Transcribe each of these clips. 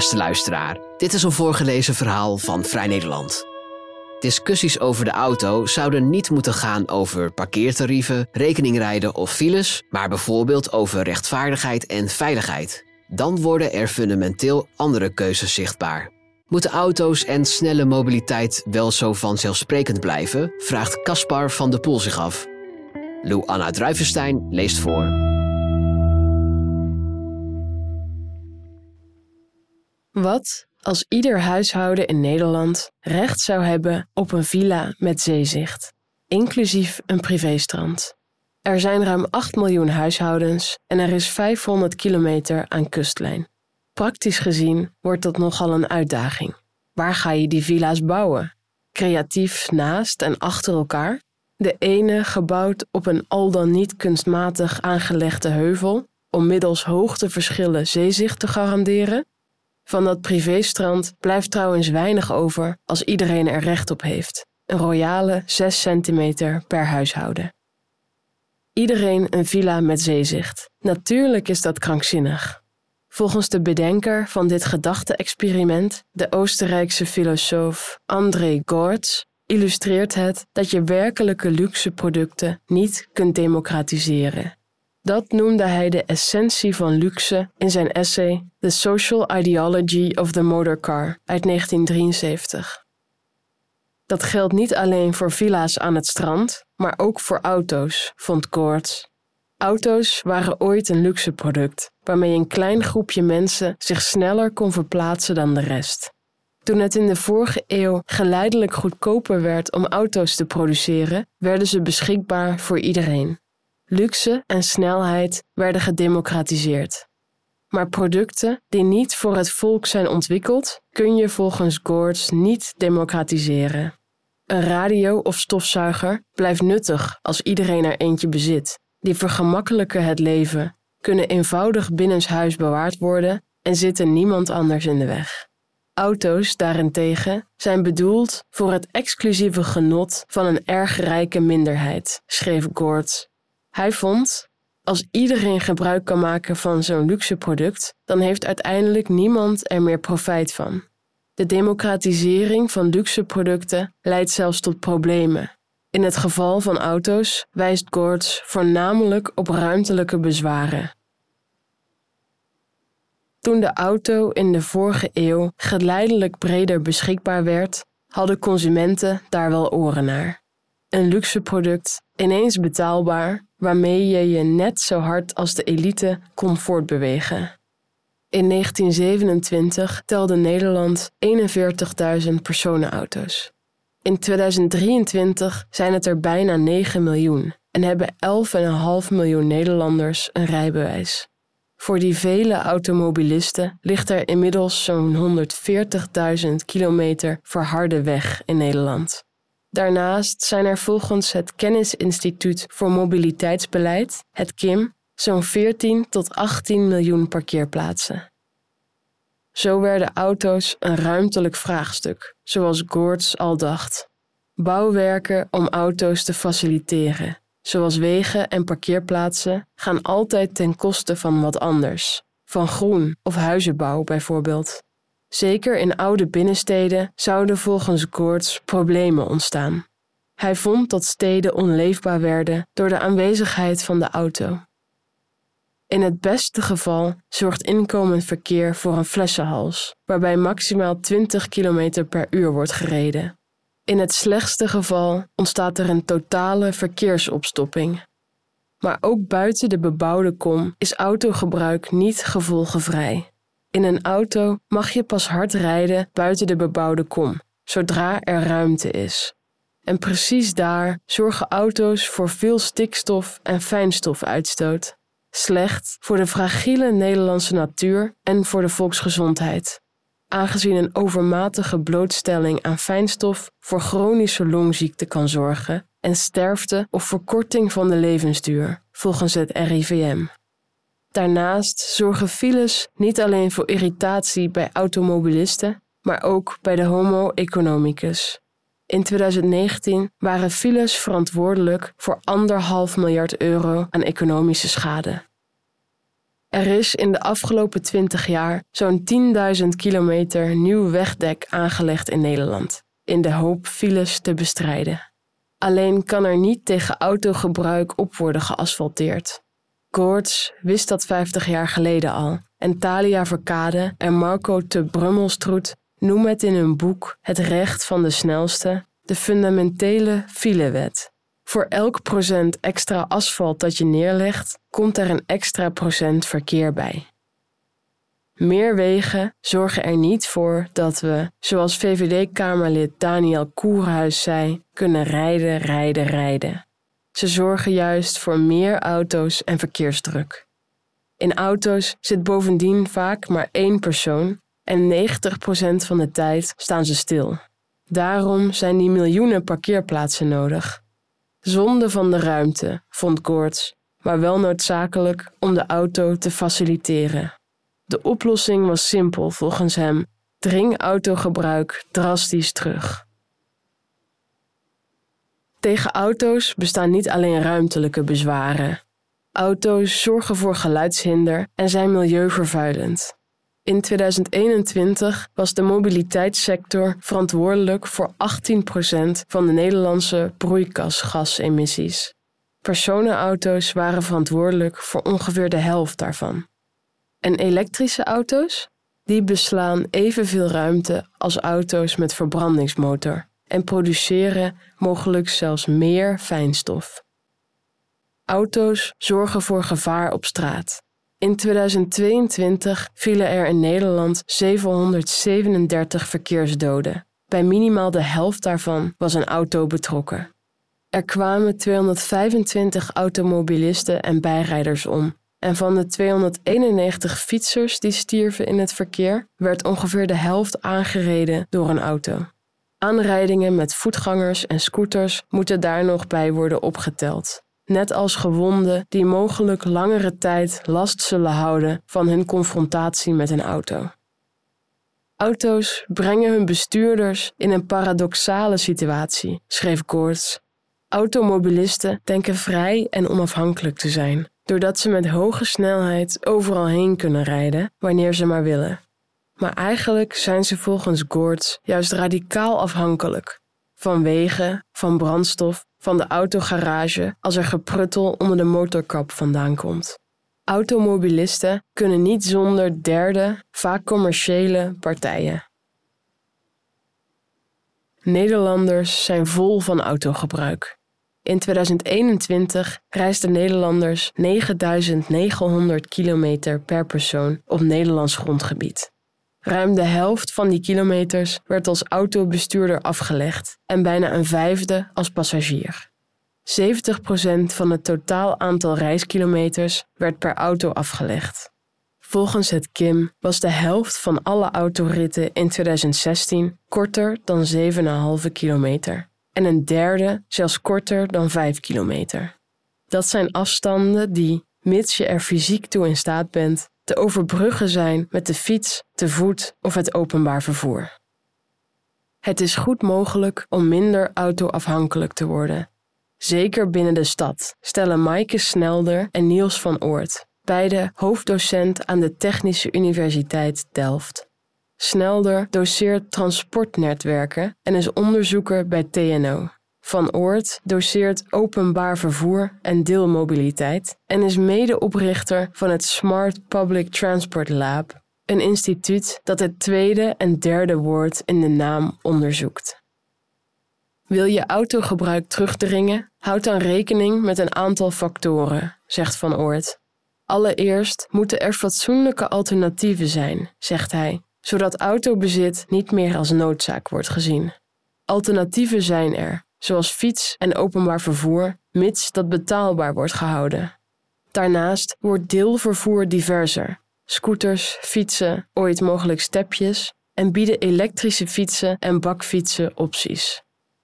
beste luisteraar. Dit is een voorgelezen verhaal van Vrij Nederland. Discussies over de auto zouden niet moeten gaan over parkeertarieven, rekeningrijden of files, maar bijvoorbeeld over rechtvaardigheid en veiligheid. Dan worden er fundamenteel andere keuzes zichtbaar. Moeten auto's en snelle mobiliteit wel zo vanzelfsprekend blijven? vraagt Caspar van de Poel zich af. Lou Anna Druivenstein leest voor. Wat als ieder huishouden in Nederland recht zou hebben op een villa met zeezicht, inclusief een privéstrand? Er zijn ruim 8 miljoen huishoudens en er is 500 kilometer aan kustlijn. Praktisch gezien wordt dat nogal een uitdaging. Waar ga je die villa's bouwen? Creatief naast en achter elkaar? De ene gebouwd op een al dan niet kunstmatig aangelegde heuvel om middels hoogteverschillen zeezicht te garanderen, van dat privéstrand blijft trouwens weinig over als iedereen er recht op heeft. Een royale 6 centimeter per huishouden. Iedereen een villa met zeezicht. Natuurlijk is dat krankzinnig. Volgens de bedenker van dit gedachte-experiment, de Oostenrijkse filosoof André Gortz, illustreert het dat je werkelijke luxe producten niet kunt democratiseren. Dat noemde hij de essentie van luxe in zijn essay The Social Ideology of the Motor Car uit 1973. Dat geldt niet alleen voor villa's aan het strand, maar ook voor auto's, vond Koorts. Auto's waren ooit een luxe product waarmee een klein groepje mensen zich sneller kon verplaatsen dan de rest. Toen het in de vorige eeuw geleidelijk goedkoper werd om auto's te produceren, werden ze beschikbaar voor iedereen luxe en snelheid werden gedemocratiseerd. Maar producten die niet voor het volk zijn ontwikkeld, kun je volgens Gortz niet democratiseren. Een radio of stofzuiger blijft nuttig als iedereen er eentje bezit. Die vergemakkelijken het leven, kunnen eenvoudig binnenshuis bewaard worden en zitten niemand anders in de weg. Auto's daarentegen zijn bedoeld voor het exclusieve genot van een erg rijke minderheid, schreef Gortz hij vond, als iedereen gebruik kan maken van zo'n luxe product, dan heeft uiteindelijk niemand er meer profijt van. De democratisering van luxe producten leidt zelfs tot problemen. In het geval van auto's wijst Gortz voornamelijk op ruimtelijke bezwaren. Toen de auto in de vorige eeuw geleidelijk breder beschikbaar werd, hadden consumenten daar wel oren naar. Een luxe product, ineens betaalbaar, waarmee je je net zo hard als de elite kon voortbewegen. In 1927 telde Nederland 41.000 personenauto's. In 2023 zijn het er bijna 9 miljoen en hebben 11,5 miljoen Nederlanders een rijbewijs. Voor die vele automobilisten ligt er inmiddels zo'n 140.000 kilometer verharde weg in Nederland. Daarnaast zijn er volgens het Kennisinstituut voor Mobiliteitsbeleid, het KIM, zo'n 14 tot 18 miljoen parkeerplaatsen. Zo werden auto's een ruimtelijk vraagstuk, zoals Gortz al dacht. Bouwwerken om auto's te faciliteren, zoals wegen en parkeerplaatsen, gaan altijd ten koste van wat anders, van groen of huizenbouw bijvoorbeeld. Zeker in oude binnensteden zouden volgens Gortz problemen ontstaan. Hij vond dat steden onleefbaar werden door de aanwezigheid van de auto. In het beste geval zorgt inkomend verkeer voor een flessenhals, waarbij maximaal 20 km per uur wordt gereden. In het slechtste geval ontstaat er een totale verkeersopstopping. Maar ook buiten de bebouwde kom is autogebruik niet gevolgenvrij. In een auto mag je pas hard rijden buiten de bebouwde kom, zodra er ruimte is. En precies daar zorgen auto's voor veel stikstof en fijnstofuitstoot. Slecht voor de fragiele Nederlandse natuur en voor de volksgezondheid. Aangezien een overmatige blootstelling aan fijnstof voor chronische longziekte kan zorgen en sterfte of verkorting van de levensduur, volgens het RIVM. Daarnaast zorgen files niet alleen voor irritatie bij automobilisten, maar ook bij de Homo economicus. In 2019 waren files verantwoordelijk voor anderhalf miljard euro aan economische schade. Er is in de afgelopen 20 jaar zo'n 10.000 kilometer nieuw wegdek aangelegd in Nederland, in de hoop files te bestrijden. Alleen kan er niet tegen autogebruik op worden geasfalteerd. Koorts wist dat 50 jaar geleden al en Thalia Verkade en Marco te Brummelstroet noemen het in hun boek Het recht van de snelste de fundamentele filewet. Voor elk procent extra asfalt dat je neerlegt, komt er een extra procent verkeer bij. Meer wegen zorgen er niet voor dat we, zoals VVD-Kamerlid Daniel Koerhuis zei, kunnen rijden, rijden, rijden. Ze zorgen juist voor meer auto's en verkeersdruk. In auto's zit bovendien vaak maar één persoon en 90% van de tijd staan ze stil. Daarom zijn die miljoenen parkeerplaatsen nodig. Zonde van de ruimte, vond Goorts, maar wel noodzakelijk om de auto te faciliteren. De oplossing was simpel volgens hem: dring autogebruik drastisch terug. Tegen auto's bestaan niet alleen ruimtelijke bezwaren. Auto's zorgen voor geluidshinder en zijn milieuvervuilend. In 2021 was de mobiliteitssector verantwoordelijk voor 18% van de Nederlandse broeikasgasemissies. Personenauto's waren verantwoordelijk voor ongeveer de helft daarvan. En elektrische auto's? Die beslaan evenveel ruimte als auto's met verbrandingsmotor en produceren mogelijk zelfs meer fijnstof. Auto's zorgen voor gevaar op straat. In 2022 vielen er in Nederland 737 verkeersdoden. Bij minimaal de helft daarvan was een auto betrokken. Er kwamen 225 automobilisten en bijrijders om. En van de 291 fietsers die stierven in het verkeer, werd ongeveer de helft aangereden door een auto. Aanrijdingen met voetgangers en scooters moeten daar nog bij worden opgeteld net als gewonden die mogelijk langere tijd last zullen houden van hun confrontatie met een auto. Auto's brengen hun bestuurders in een paradoxale situatie, schreef Koorts. Automobilisten denken vrij en onafhankelijk te zijn, doordat ze met hoge snelheid overal heen kunnen rijden wanneer ze maar willen. Maar eigenlijk zijn ze volgens Goorts juist radicaal afhankelijk van wegen, van brandstof van de autogarage als er gepruttel onder de motorkap vandaan komt. Automobilisten kunnen niet zonder derde, vaak commerciële partijen. Nederlanders zijn vol van autogebruik. In 2021 reisden Nederlanders 9900 kilometer per persoon op Nederlands grondgebied. Ruim de helft van die kilometers werd als autobestuurder afgelegd en bijna een vijfde als passagier. 70% van het totaal aantal reiskilometers werd per auto afgelegd. Volgens het KIM was de helft van alle autoritten in 2016 korter dan 7,5 kilometer en een derde zelfs korter dan 5 kilometer. Dat zijn afstanden die, mits je er fysiek toe in staat bent, te overbruggen zijn met de fiets, te voet of het openbaar vervoer. Het is goed mogelijk om minder autoafhankelijk te worden. Zeker binnen de stad, stellen Maaike Snelder en Niels van Oort, beide hoofddocent aan de Technische Universiteit Delft. Snelder doseert transportnetwerken en is onderzoeker bij TNO. Van Oort doseert openbaar vervoer en deelmobiliteit en is medeoprichter van het Smart Public Transport Lab, een instituut dat het tweede en derde woord in de naam onderzoekt. Wil je autogebruik terugdringen? Houd dan rekening met een aantal factoren, zegt Van Oort. Allereerst moeten er fatsoenlijke alternatieven zijn, zegt hij, zodat autobezit niet meer als noodzaak wordt gezien. Alternatieven zijn er, zoals fiets en openbaar vervoer, mits dat betaalbaar wordt gehouden. Daarnaast wordt deelvervoer diverser. Scooters, fietsen, ooit mogelijk stepjes en bieden elektrische fietsen en bakfietsen opties.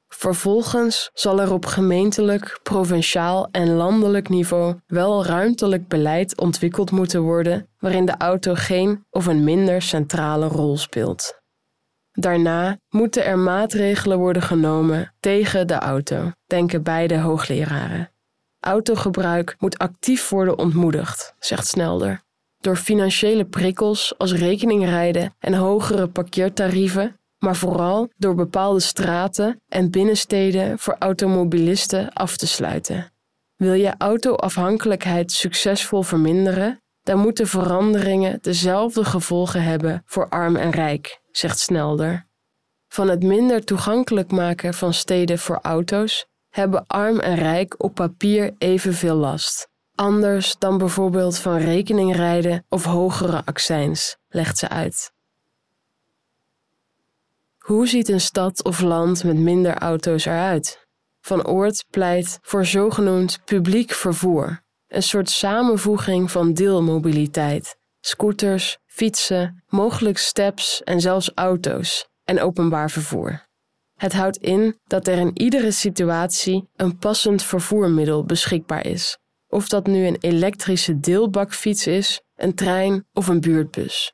Vervolgens zal er op gemeentelijk, provinciaal en landelijk niveau wel ruimtelijk beleid ontwikkeld moeten worden waarin de auto geen of een minder centrale rol speelt. Daarna moeten er maatregelen worden genomen tegen de auto, denken beide hoogleraren. Autogebruik moet actief worden ontmoedigd, zegt Snelder. door financiële prikkels als rekeningrijden en hogere parkeertarieven, maar vooral door bepaalde straten en binnensteden voor automobilisten af te sluiten. Wil je autoafhankelijkheid succesvol verminderen, dan moeten veranderingen dezelfde gevolgen hebben voor arm en rijk, zegt Snelder. Van het minder toegankelijk maken van steden voor auto's hebben arm en rijk op papier evenveel last. Anders dan bijvoorbeeld van rekeningrijden of hogere accijns, legt ze uit. Hoe ziet een stad of land met minder auto's eruit? Van Oort pleit voor zogenoemd publiek vervoer, een soort samenvoeging van deelmobiliteit, scooters, fietsen, mogelijk steps en zelfs auto's en openbaar vervoer. Het houdt in dat er in iedere situatie een passend vervoermiddel beschikbaar is, of dat nu een elektrische deelbakfiets is, een trein of een buurtbus.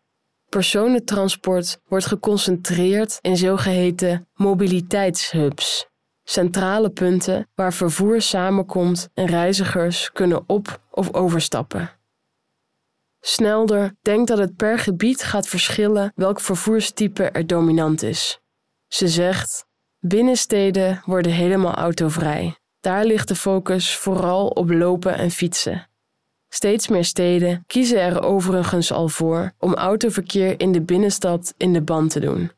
Personentransport wordt geconcentreerd in zogeheten mobiliteitshubs, centrale punten waar vervoer samenkomt en reizigers kunnen op- of overstappen. Snelder denkt dat het per gebied gaat verschillen welk vervoerstype er dominant is. Ze zegt: Binnensteden worden helemaal autovrij. Daar ligt de focus vooral op lopen en fietsen. Steeds meer steden kiezen er overigens al voor om autoverkeer in de binnenstad in de band te doen.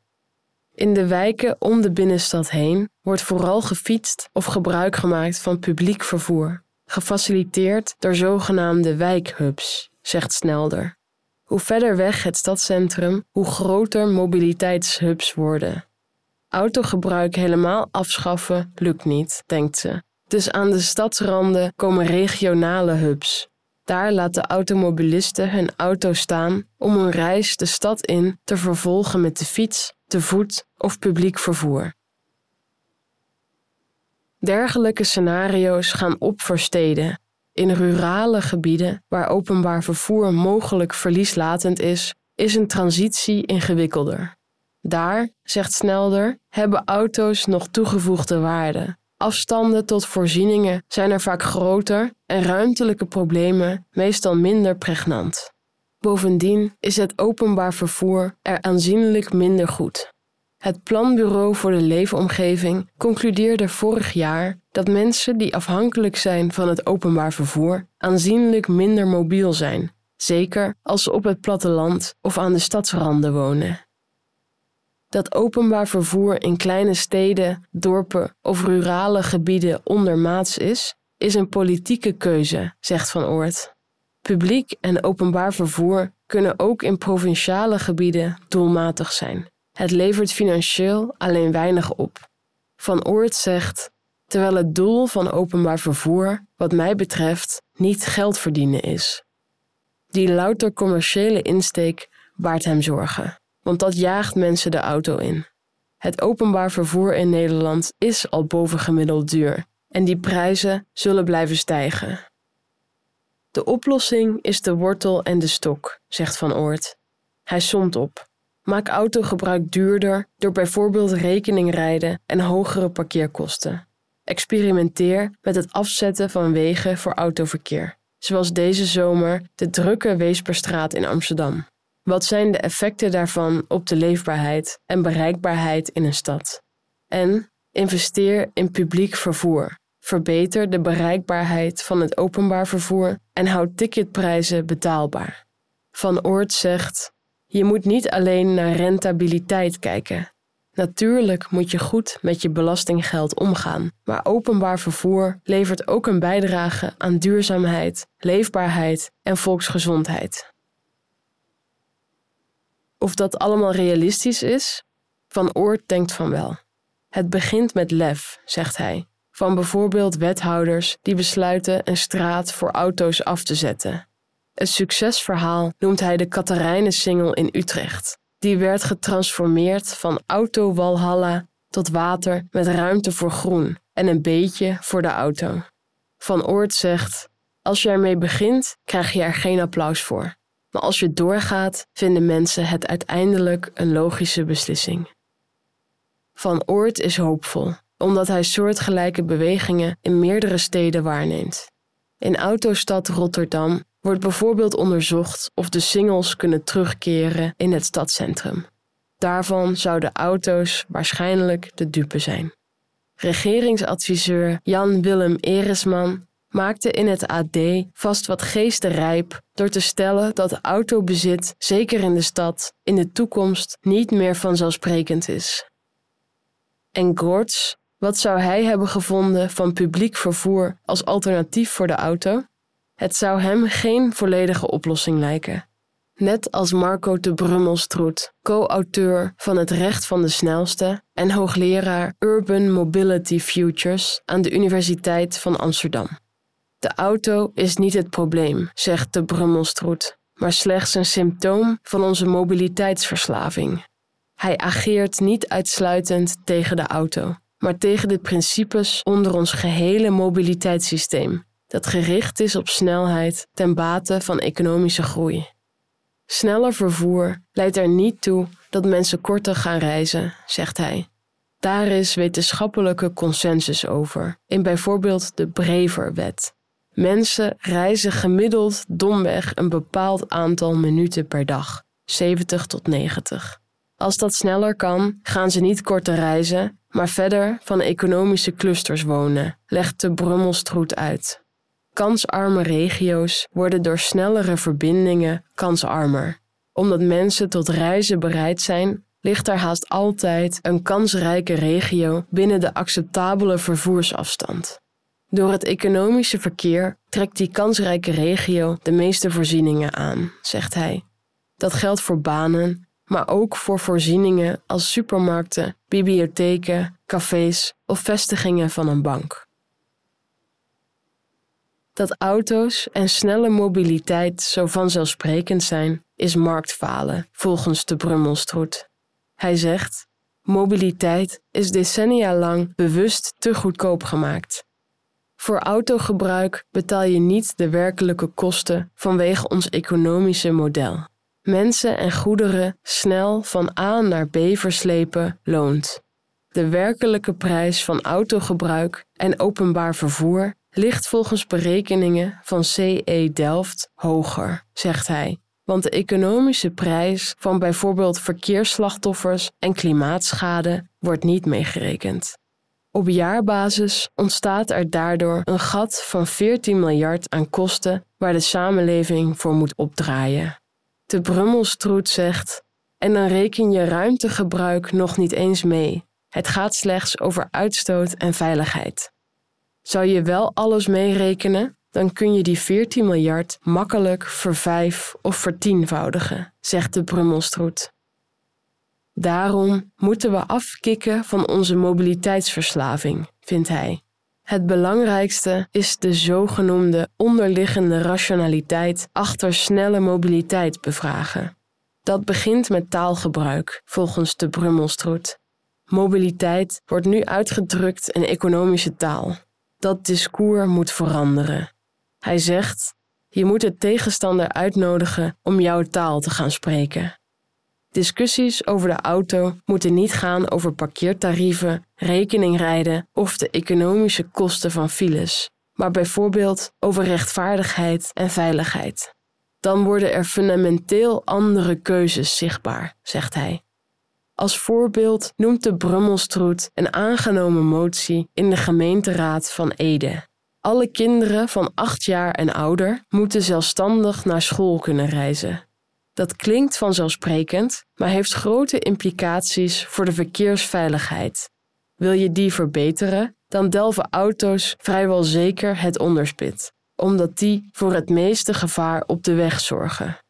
In de wijken om de binnenstad heen wordt vooral gefietst of gebruik gemaakt van publiek vervoer, gefaciliteerd door zogenaamde wijkhubs, zegt Snelder. Hoe verder weg het stadscentrum, hoe groter mobiliteitshubs worden. Autogebruik helemaal afschaffen lukt niet, denkt ze. Dus aan de stadsranden komen regionale hubs. Daar laten automobilisten hun auto staan om een reis de stad in te vervolgen met de fiets, te voet of publiek vervoer. Dergelijke scenario's gaan op voor steden. In rurale gebieden waar openbaar vervoer mogelijk verlieslatend is, is een transitie ingewikkelder. Daar, zegt Snelder, hebben auto's nog toegevoegde waarde. Afstanden tot voorzieningen zijn er vaak groter en ruimtelijke problemen meestal minder pregnant. Bovendien is het openbaar vervoer er aanzienlijk minder goed. Het Planbureau voor de Leefomgeving concludeerde vorig jaar dat mensen die afhankelijk zijn van het openbaar vervoer aanzienlijk minder mobiel zijn, zeker als ze op het platteland of aan de stadsranden wonen. Dat openbaar vervoer in kleine steden, dorpen of rurale gebieden ondermaats is, is een politieke keuze, zegt Van Oort. Publiek en openbaar vervoer kunnen ook in provinciale gebieden doelmatig zijn. Het levert financieel alleen weinig op. Van Oort zegt: terwijl het doel van openbaar vervoer, wat mij betreft, niet geld verdienen is. Die louter commerciële insteek baart hem zorgen want dat jaagt mensen de auto in. Het openbaar vervoer in Nederland is al bovengemiddeld duur en die prijzen zullen blijven stijgen. De oplossing is de wortel en de stok, zegt Van Oort. Hij somt op. Maak autogebruik duurder door bijvoorbeeld rekeningrijden en hogere parkeerkosten. Experimenteer met het afzetten van wegen voor autoverkeer, zoals deze zomer de drukke Weesperstraat in Amsterdam. Wat zijn de effecten daarvan op de leefbaarheid en bereikbaarheid in een stad? En investeer in publiek vervoer. Verbeter de bereikbaarheid van het openbaar vervoer en houd ticketprijzen betaalbaar. Van Oort zegt: Je moet niet alleen naar rentabiliteit kijken. Natuurlijk moet je goed met je belastinggeld omgaan, maar openbaar vervoer levert ook een bijdrage aan duurzaamheid, leefbaarheid en volksgezondheid. Of dat allemaal realistisch is? Van Oort denkt van wel. Het begint met lef, zegt hij, van bijvoorbeeld wethouders die besluiten een straat voor auto's af te zetten. Een succesverhaal noemt hij de Katharijnensingel in Utrecht. Die werd getransformeerd van auto-walhalla tot water met ruimte voor groen en een beetje voor de auto. Van Oort zegt: Als je ermee begint, krijg je er geen applaus voor. Maar als je doorgaat, vinden mensen het uiteindelijk een logische beslissing. Van Oort is hoopvol, omdat hij soortgelijke bewegingen in meerdere steden waarneemt. In autostad Rotterdam wordt bijvoorbeeld onderzocht of de singles kunnen terugkeren in het stadscentrum. Daarvan zouden auto's waarschijnlijk de dupe zijn. Regeringsadviseur Jan Willem Eresman maakte in het AD vast wat geestenrijp door te stellen dat autobezit, zeker in de stad, in de toekomst niet meer vanzelfsprekend is. En Gortz, wat zou hij hebben gevonden van publiek vervoer als alternatief voor de auto? Het zou hem geen volledige oplossing lijken. Net als Marco de Brummelstroet, co-auteur van Het Recht van de Snelste en hoogleraar Urban Mobility Futures aan de Universiteit van Amsterdam. De auto is niet het probleem, zegt de Brummelstroet, maar slechts een symptoom van onze mobiliteitsverslaving. Hij ageert niet uitsluitend tegen de auto, maar tegen de principes onder ons gehele mobiliteitssysteem, dat gericht is op snelheid ten bate van economische groei. Sneller vervoer leidt er niet toe dat mensen korter gaan reizen, zegt hij. Daar is wetenschappelijke consensus over, in bijvoorbeeld de Breverwet. Mensen reizen gemiddeld domweg een bepaald aantal minuten per dag, 70 tot 90. Als dat sneller kan, gaan ze niet korter reizen, maar verder van economische clusters wonen, legt de Brummelstroet uit. Kansarme regio's worden door snellere verbindingen kansarmer. Omdat mensen tot reizen bereid zijn, ligt er haast altijd een kansrijke regio binnen de acceptabele vervoersafstand. Door het economische verkeer trekt die kansrijke regio de meeste voorzieningen aan, zegt hij. Dat geldt voor banen, maar ook voor voorzieningen als supermarkten, bibliotheken, cafés of vestigingen van een bank. Dat auto's en snelle mobiliteit zo vanzelfsprekend zijn, is marktfalen, volgens de Brummelstroet. Hij zegt: Mobiliteit is decennia lang bewust te goedkoop gemaakt. Voor autogebruik betaal je niet de werkelijke kosten vanwege ons economische model. Mensen en goederen snel van A naar B verslepen loont. De werkelijke prijs van autogebruik en openbaar vervoer ligt volgens berekeningen van CE Delft hoger, zegt hij. Want de economische prijs van bijvoorbeeld verkeersslachtoffers en klimaatschade wordt niet meegerekend. Op jaarbasis ontstaat er daardoor een gat van 14 miljard aan kosten waar de samenleving voor moet opdraaien. De Brummelstroet zegt: En dan reken je ruimtegebruik nog niet eens mee. Het gaat slechts over uitstoot en veiligheid. Zou je wel alles meerekenen, dan kun je die 14 miljard makkelijk vervijf of vertienvoudigen, zegt de Brummelstroet. Daarom moeten we afkicken van onze mobiliteitsverslaving, vindt hij. Het belangrijkste is de zogenoemde onderliggende rationaliteit achter snelle mobiliteit bevragen. Dat begint met taalgebruik, volgens de Brummelstroet. Mobiliteit wordt nu uitgedrukt in economische taal. Dat discours moet veranderen. Hij zegt: je moet de tegenstander uitnodigen om jouw taal te gaan spreken. Discussies over de auto moeten niet gaan over parkeertarieven, rekeningrijden of de economische kosten van files, maar bijvoorbeeld over rechtvaardigheid en veiligheid. Dan worden er fundamenteel andere keuzes zichtbaar, zegt hij. Als voorbeeld noemt de Brummelstroet een aangenomen motie in de gemeenteraad van Ede. Alle kinderen van acht jaar en ouder moeten zelfstandig naar school kunnen reizen. Dat klinkt vanzelfsprekend, maar heeft grote implicaties voor de verkeersveiligheid. Wil je die verbeteren, dan delven auto's vrijwel zeker het onderspit, omdat die voor het meeste gevaar op de weg zorgen.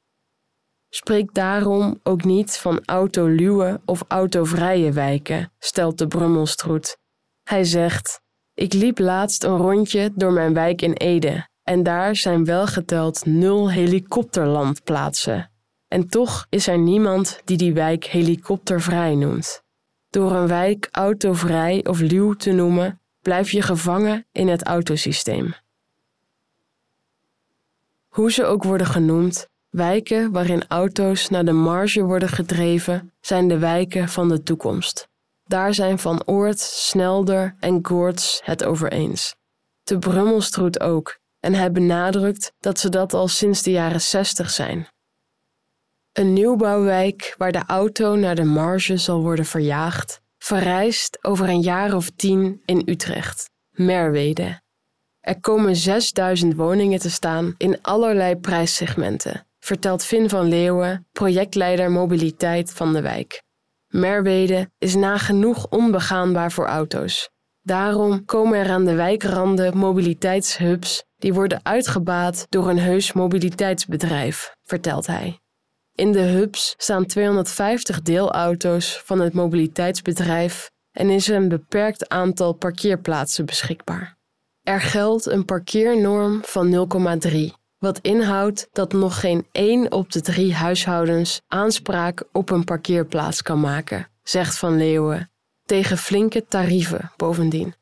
Spreek daarom ook niet van autoluwe of autovrije wijken, stelt de Brummelstroet. Hij zegt: Ik liep laatst een rondje door mijn wijk in Ede en daar zijn wel geteld nul helikopterlandplaatsen. En toch is er niemand die die wijk helikoptervrij noemt. Door een wijk autovrij of luw te noemen, blijf je gevangen in het autosysteem. Hoe ze ook worden genoemd, wijken waarin auto's naar de marge worden gedreven, zijn de wijken van de toekomst. Daar zijn Van Oort, Snelder en Goorts het over eens. De Brummelstroet ook, en hij benadrukt dat ze dat al sinds de jaren 60 zijn. Een nieuwbouwwijk waar de auto naar de marge zal worden verjaagd, verrijst over een jaar of tien in Utrecht, Merwede. Er komen 6000 woningen te staan in allerlei prijssegmenten, vertelt Vin van Leeuwen, projectleider mobiliteit van de wijk. Merwede is nagenoeg onbegaanbaar voor auto's. Daarom komen er aan de wijkranden mobiliteitshubs die worden uitgebaat door een heus mobiliteitsbedrijf, vertelt hij. In de hubs staan 250 deelauto's van het mobiliteitsbedrijf en is een beperkt aantal parkeerplaatsen beschikbaar. Er geldt een parkeernorm van 0,3, wat inhoudt dat nog geen één op de drie huishoudens aanspraak op een parkeerplaats kan maken, zegt Van Leeuwen, tegen flinke tarieven bovendien.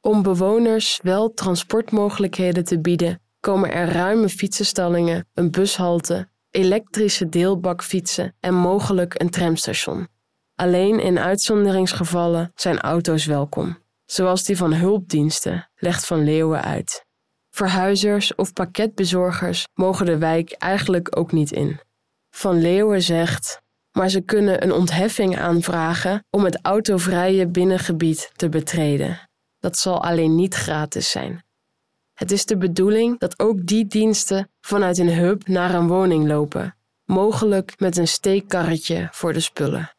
Om bewoners wel transportmogelijkheden te bieden, komen er ruime fietsenstallingen, een bushalte, elektrische deelbakfietsen en mogelijk een tramstation. Alleen in uitzonderingsgevallen zijn auto's welkom, zoals die van hulpdiensten, legt Van Leeuwen uit. Verhuizers of pakketbezorgers mogen de wijk eigenlijk ook niet in. Van Leeuwen zegt: maar ze kunnen een ontheffing aanvragen om het autovrije binnengebied te betreden. Dat zal alleen niet gratis zijn. Het is de bedoeling dat ook die diensten vanuit een hub naar een woning lopen, mogelijk met een steekkarretje voor de spullen.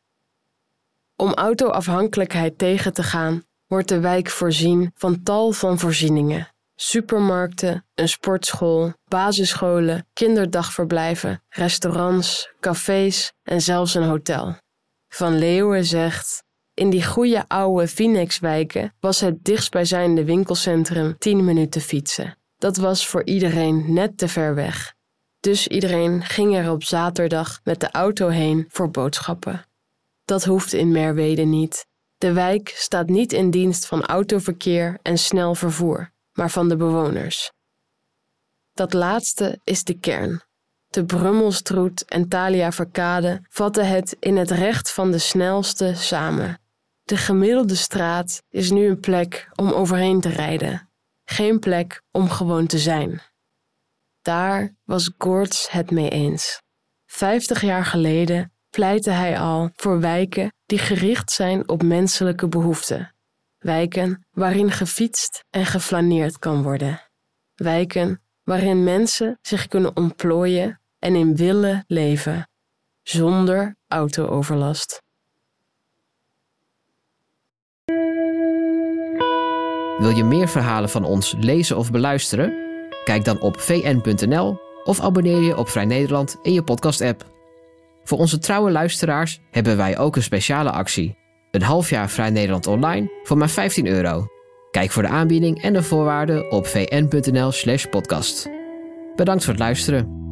Om autoafhankelijkheid tegen te gaan, wordt de wijk voorzien van tal van voorzieningen. Supermarkten, een sportschool, basisscholen, kinderdagverblijven, restaurants, cafés en zelfs een hotel. Van Leeuwen zegt: In die goede oude Phoenixwijken was het dichtstbijzijnde winkelcentrum 10 minuten fietsen. Dat was voor iedereen net te ver weg. Dus iedereen ging er op zaterdag met de auto heen voor boodschappen. Dat hoeft in Merwede niet. De wijk staat niet in dienst van autoverkeer en snel vervoer, maar van de bewoners. Dat laatste is de kern. De Brummelstroet en Thalia Verkade vatten het in het recht van de snelste samen. De gemiddelde straat is nu een plek om overheen te rijden, geen plek om gewoon te zijn. Daar was Gortz het mee eens. Vijftig jaar geleden pleitte hij al voor wijken die gericht zijn op menselijke behoeften. Wijken waarin gefietst en geflaneerd kan worden. Wijken waarin mensen zich kunnen ontplooien en in willen leven, zonder autooverlast. Wil je meer verhalen van ons lezen of beluisteren? Kijk dan op vn.nl of abonneer je op Vrij Nederland in je podcast-app. Voor onze trouwe luisteraars hebben wij ook een speciale actie. Een half jaar Vrij Nederland online voor maar 15 euro. Kijk voor de aanbieding en de voorwaarden op vn.nl/podcast. Bedankt voor het luisteren.